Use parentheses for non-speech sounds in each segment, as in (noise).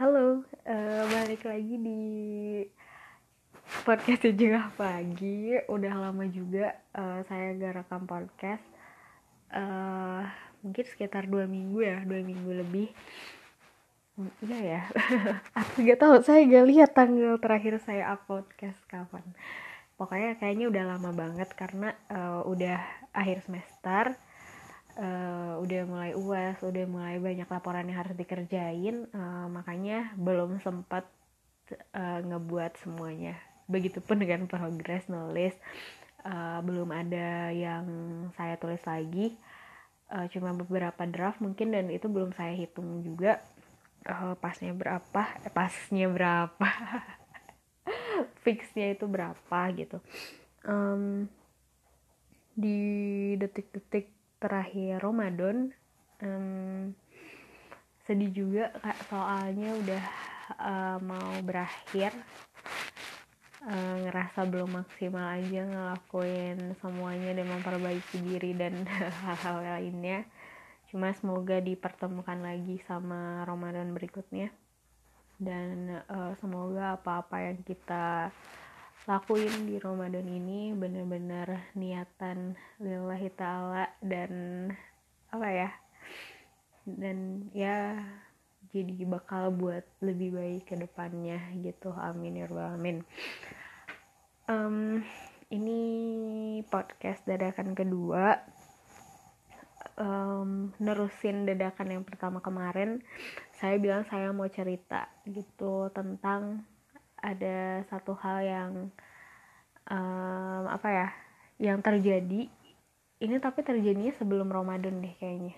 Halo, uh, balik lagi di podcast juga pagi. Udah lama juga uh, saya gak rekam podcast. Uh, mungkin sekitar dua minggu ya, dua minggu lebih. Iya ya, (laughs) aku gak tahu. Saya gak lihat tanggal terakhir saya upload podcast kapan. Pokoknya kayaknya udah lama banget karena uh, udah akhir semester uh, udah mulai uas udah mulai banyak laporan yang harus dikerjain uh, makanya belum sempat uh, ngebuat semuanya. Begitupun dengan progres nulis uh, belum ada yang saya tulis lagi. Uh, cuma beberapa draft mungkin dan itu belum saya hitung juga. Uh, pasnya berapa eh, pasnya berapa (laughs) fixnya itu berapa gitu. Um, di detik-detik terakhir Ramadan um, sedih juga kak soalnya udah uh, mau berakhir. Uh, ngerasa belum maksimal aja ngelakuin semuanya dan memperbaiki diri dan (laughs) hal-hal lainnya. Cuma semoga dipertemukan lagi sama Ramadan berikutnya. Dan uh, semoga apa-apa yang kita lakuin di Ramadan ini bener-bener niatan lillahi ta'ala dan apa ya dan ya jadi bakal buat lebih baik ke depannya gitu. Amin ya rabbal alamin. Um, ini podcast dadakan kedua. Um, nerusin dadakan yang pertama kemarin saya bilang saya mau cerita gitu tentang ada satu hal yang um, apa ya yang terjadi ini tapi terjadinya sebelum Ramadan deh kayaknya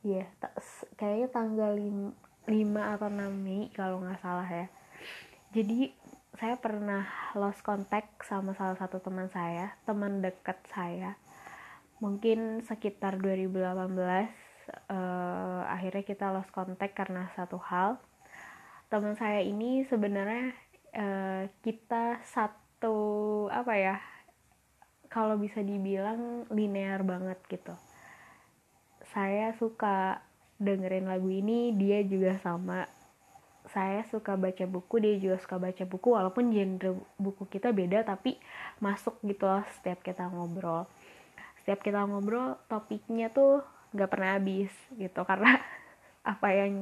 Iya, yeah, kayaknya tanggal 5, 5 atau 6 Mei kalau nggak salah ya. Jadi saya pernah lost contact sama salah satu teman saya, teman dekat saya. Mungkin sekitar 2018 uh, eh, akhirnya kita lost contact karena satu hal teman saya ini sebenarnya uh, kita satu apa ya kalau bisa dibilang linear banget gitu. Saya suka dengerin lagu ini dia juga sama. Saya suka baca buku dia juga suka baca buku walaupun genre buku kita beda tapi masuk gitu loh setiap kita ngobrol. Setiap kita ngobrol topiknya tuh nggak pernah habis gitu karena apa yang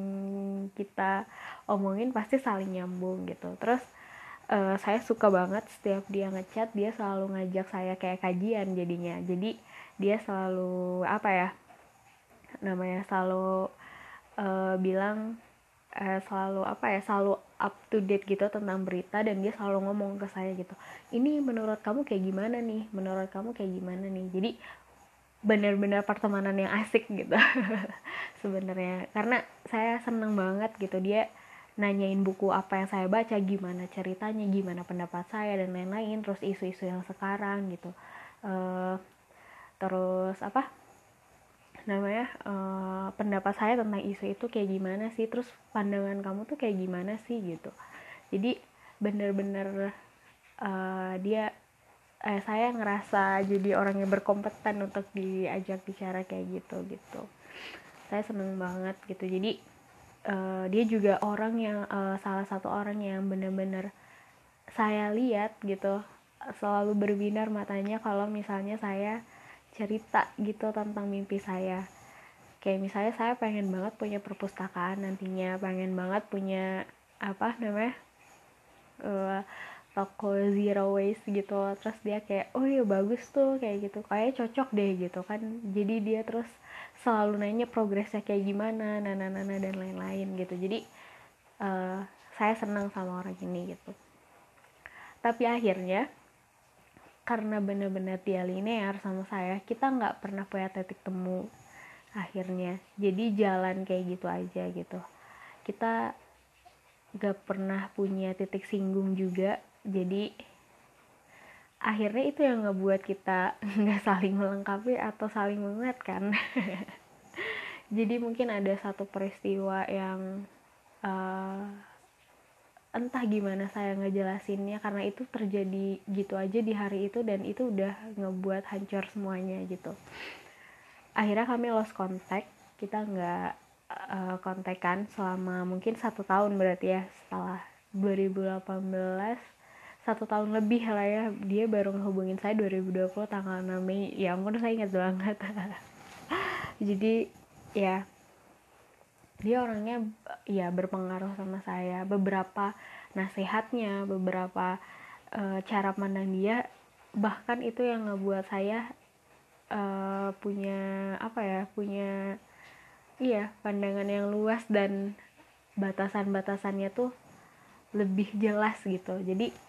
kita omongin pasti saling nyambung gitu. Terus uh, saya suka banget setiap dia ngechat dia selalu ngajak saya kayak kajian jadinya. Jadi dia selalu apa ya namanya selalu uh, bilang uh, selalu apa ya selalu up to date gitu tentang berita dan dia selalu ngomong ke saya gitu. Ini menurut kamu kayak gimana nih? Menurut kamu kayak gimana nih? Jadi benar-benar pertemanan yang asik gitu (laughs) sebenarnya. Karena saya seneng banget gitu dia nanyain buku apa yang saya baca gimana ceritanya gimana pendapat saya dan lain-lain terus isu-isu yang sekarang gitu. Uh, terus apa namanya uh, pendapat saya tentang isu itu kayak gimana sih terus pandangan kamu tuh kayak gimana sih gitu. Jadi bener-bener uh, dia eh, saya ngerasa jadi orang yang berkompeten untuk diajak bicara kayak gitu gitu. Saya seneng banget gitu. Jadi uh, dia juga orang yang uh, salah satu orang yang bener-bener saya lihat gitu. Selalu berbinar matanya kalau misalnya saya cerita gitu tentang mimpi saya. Kayak misalnya saya pengen banget punya perpustakaan nantinya pengen banget punya apa namanya uh, toko zero waste gitu terus dia kayak oh iya bagus tuh kayak gitu. Kayak cocok deh gitu kan. Jadi dia terus selalu nanya progresnya kayak gimana nana nana dan lain-lain gitu. Jadi uh, saya senang sama orang ini gitu. Tapi akhirnya karena bener-bener dia linear sama saya kita nggak pernah punya titik temu akhirnya. Jadi jalan kayak gitu aja gitu. Kita gak pernah punya titik singgung juga jadi akhirnya itu yang ngebuat kita (laughs) nggak saling melengkapi atau saling menguatkan (laughs) jadi mungkin ada satu peristiwa yang uh, entah gimana saya ngejelasinnya karena itu terjadi gitu aja di hari itu dan itu udah ngebuat hancur semuanya gitu. Akhirnya kami lost contact. Kita nggak uh, kontekan selama mungkin satu tahun berarti ya setelah 2018 satu tahun lebih lah ya. Dia baru ngehubungin saya 2020 tanggal 6 Mei. Ya ampun saya ingat banget. (laughs) Jadi ya dia orangnya ya berpengaruh sama saya. Beberapa nasihatnya beberapa uh, cara pandang dia bahkan itu yang ngebuat saya uh, punya apa ya punya iya pandangan yang luas dan batasan-batasannya tuh lebih jelas gitu. Jadi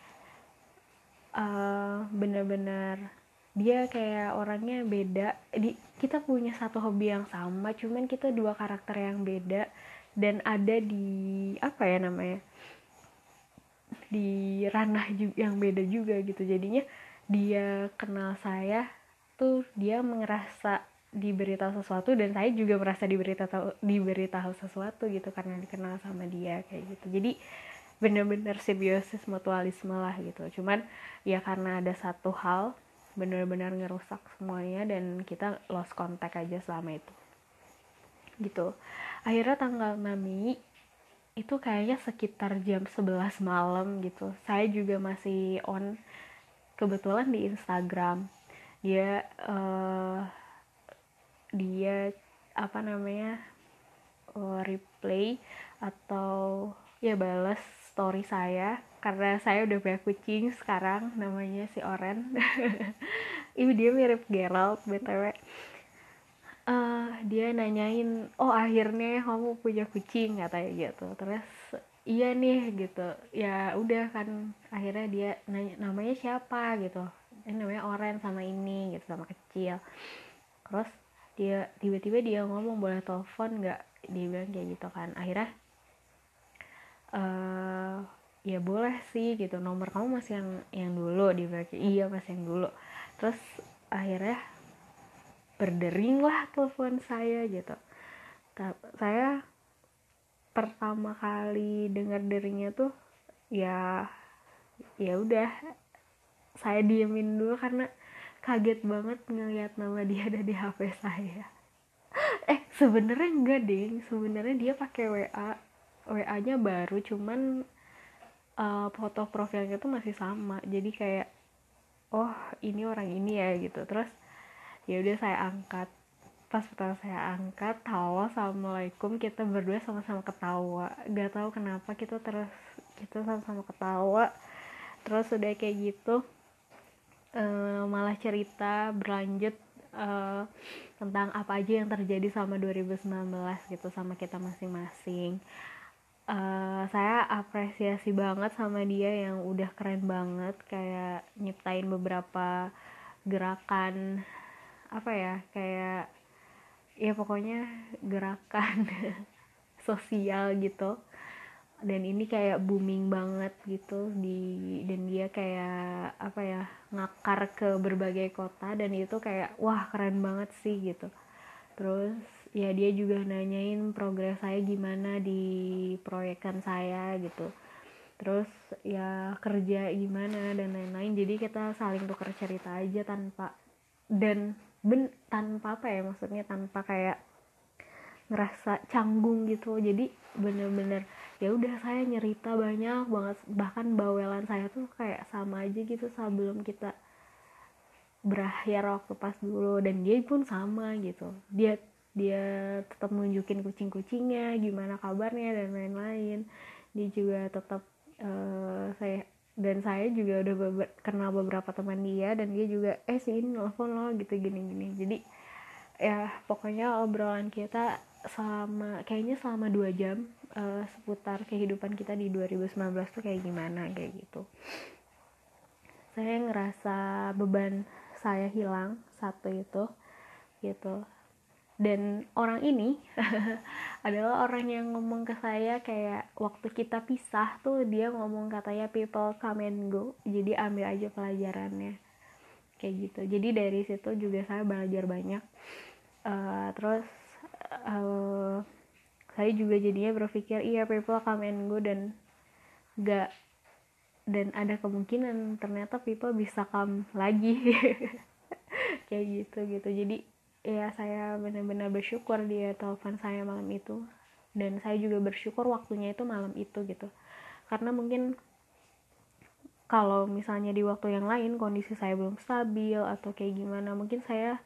uh, bener-bener. Dia kayak orangnya beda. Di kita punya satu hobi yang sama cuman kita dua karakter yang beda. Dan ada di apa ya namanya di ranah yang beda juga gitu. Jadinya dia kenal saya tuh dia merasa diberitahu sesuatu dan saya juga merasa diberitahu diberitahu sesuatu gitu karena dikenal sama dia kayak gitu. Jadi bener-bener simbiosis mutualisme lah gitu. Cuman ya karena ada satu hal bener-bener ngerusak semuanya dan kita lost contact aja selama itu. Gitu. Akhirnya tanggal 6 Mei itu kayaknya sekitar jam 11 malam gitu. Saya juga masih on kebetulan di Instagram. Dia uh, dia apa namanya uh, replay atau ya balas story saya karena saya udah punya kucing sekarang namanya si Oren. (laughs) Ini dia mirip Gerald btw uh, dia nanyain oh akhirnya kamu punya kucing? katanya gitu. Terus iya nih gitu. Ya udah kan akhirnya dia nanya namanya siapa? gitu. Ini namanya Oren sama ini gitu sama kecil. Terus dia tiba-tiba dia ngomong boleh telepon nggak? Dia bilang kayak gitu kan. Akhirnya uh, ya boleh sih gitu nomor kamu masih yang yang dulu bilang iya masih yang dulu. Terus akhirnya berdering lah telepon saya gitu. Saya pertama kali dengar deringnya tuh ya ya udah saya diemin dulu karena kaget banget ngeliat nama dia ada di HP saya. (laughs) Eh sebenarnya enggak ding. Sebenarnya dia pakai WA WA nya baru cuman uh, foto profilnya tuh masih sama. Jadi kayak oh ini orang ini ya gitu. Terus ya udah saya angkat. Pas pertama saya angkat halo assalamualaikum. Kita berdua sama-sama ketawa. Gak tahu kenapa kita terus kita sama-sama ketawa. Terus udah kayak gitu uh, malah cerita berlanjut uh, tentang apa aja yang terjadi sama 2019 gitu sama kita masing-masing uh, saya apresiasi banget sama dia yang udah keren banget kayak nyiptain beberapa gerakan apa ya kayak ya pokoknya gerakan (laughs) sosial gitu. Dan ini kayak booming banget gitu di dan dia kayak apa ya ngakar ke berbagai kota dan itu kayak wah keren banget sih gitu. Terus ya dia juga nanyain progres saya gimana di proyekan saya gitu. Terus ya kerja gimana dan lain-lain. Jadi kita saling tukar cerita aja tanpa dan ben tanpa apa ya maksudnya tanpa kayak ngerasa canggung gitu. Jadi bener-bener ya udah saya nyerita banyak banget. Bahkan bawelan saya tuh kayak sama aja gitu sebelum kita berakhir waktu pas dulu. Dan dia pun sama gitu. Dia dia tetap nunjukin kucing-kucingnya gimana kabarnya dan lain-lain. Dia juga tetap uh, saya dan saya juga udah beber kenal beberapa teman dia dan dia juga eh si ini nelfon lo gitu gini gini jadi ya pokoknya obrolan kita selama kayaknya selama dua jam uh, seputar kehidupan kita di 2019 tuh kayak gimana kayak gitu. Saya ngerasa beban saya hilang satu itu gitu dan orang ini (laughs) adalah orang yang ngomong ke saya kayak waktu kita pisah tuh dia ngomong katanya people come and go jadi ambil aja pelajarannya. Kayak gitu. Jadi dari situ juga saya belajar banyak. Uh, terus uh, saya juga jadinya berpikir iya people come and go dan gak dan ada kemungkinan ternyata people bisa come lagi. (laughs) Kayak gitu gitu. Jadi ya saya benar-benar bersyukur dia telepon saya malam itu. Dan saya juga bersyukur waktunya itu malam itu gitu. Karena mungkin kalau misalnya di waktu yang lain kondisi saya belum stabil atau kayak gimana mungkin saya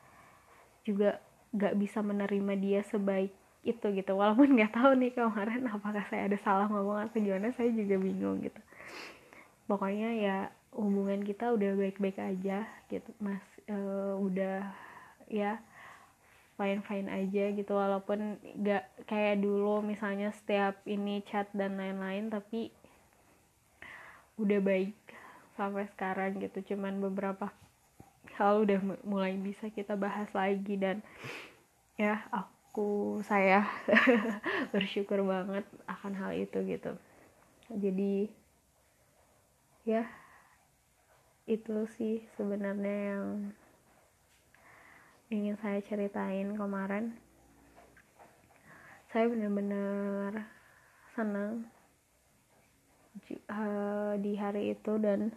juga gak bisa menerima dia sebaik itu gitu. Walaupun nggak tahu nih kemarin (laughs) apakah saya ada salah ngomong atau gimana saya juga bingung gitu. Pokoknya ya hubungan kita udah baik-baik aja gitu. Mas uh, udah ya fine fine aja gitu walaupun nggak kayak dulu misalnya setiap ini chat dan lain-lain tapi udah baik sampai sekarang gitu. Cuman beberapa hal udah mulai bisa kita bahas lagi dan ya aku saya (laughs) bersyukur banget akan hal itu gitu. Jadi ya itu sih sebenarnya yang ingin saya ceritain kemarin. Saya benar-benar senang uh, di hari itu dan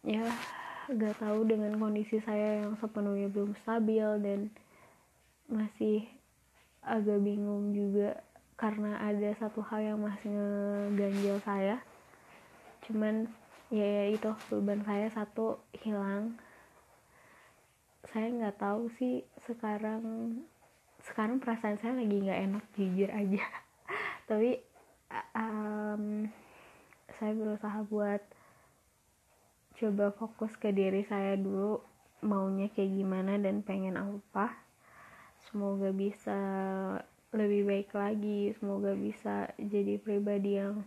ya gak tahu dengan kondisi saya yang sepenuhnya belum stabil dan masih agak bingung juga karena ada satu hal yang masih ngeganjel saya. Cuman ya, ya itu beban saya satu hilang saya nggak tahu sih sekarang sekarang perasaan saya lagi nggak enak jujur aja. (laughs) Tapi um, saya berusaha buat coba fokus ke diri saya dulu maunya kayak gimana dan pengen apa. Semoga bisa lebih baik lagi semoga bisa jadi pribadi yang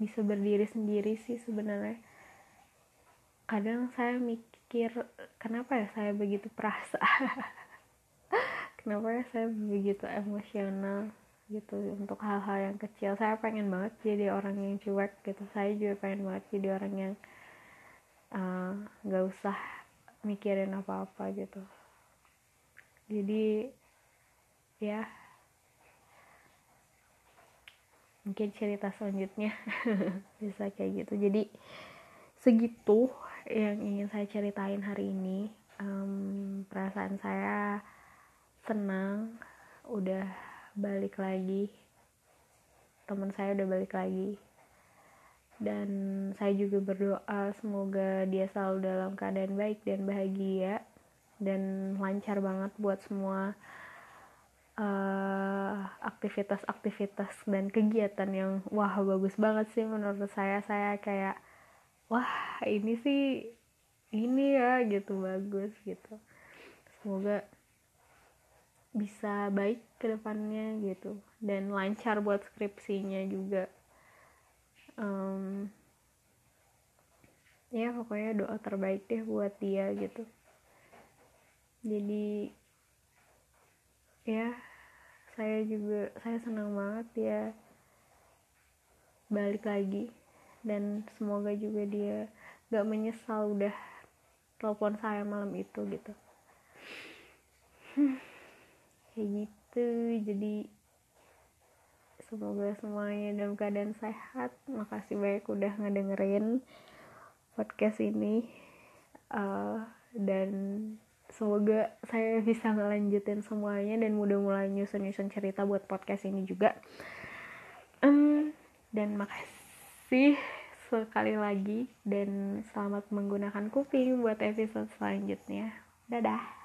bisa berdiri sendiri sih sebenarnya. Kadang saya mikir kenapa ya saya begitu perasa? (laughs) Kenapa ya saya begitu emosional gitu untuk hal-hal yang kecil? Saya pengen banget jadi orang yang cuek gitu. Saya juga pengen banget jadi orang yang eh, nggak uh, usah mikirin apa-apa gitu. Jadi ya mungkin cerita selanjutnya (laughs) bisa kayak gitu. Jadi segitu yang ingin saya ceritain hari ini um, perasaan saya senang udah balik lagi. Teman saya udah balik lagi. Dan saya juga berdoa semoga dia selalu dalam keadaan baik dan bahagia dan lancar banget buat semua eh, aktivitas-aktivitas dan kegiatan yang wah bagus banget sih menurut saya. Saya kayak wah ini sih ini ya gitu bagus gitu. Semoga bisa baik ke depannya gitu. Dan lancar buat skripsinya juga. Um, ya pokoknya doa terbaik deh buat dia gitu. Jadi ya saya juga saya senang banget dia balik lagi dan semoga juga dia gak menyesal udah telepon saya malam itu gitu. Kayak gitu. Jadi semoga semuanya dalam keadaan sehat. Makasih banyak udah ngedengerin podcast ini. Uh, dan semoga saya bisa ngelanjutin semuanya dan mudah mulai nyusun-nyusun cerita buat podcast ini juga. Um, dan makasih sekali lagi dan selamat menggunakan kuping buat episode selanjutnya. Dadah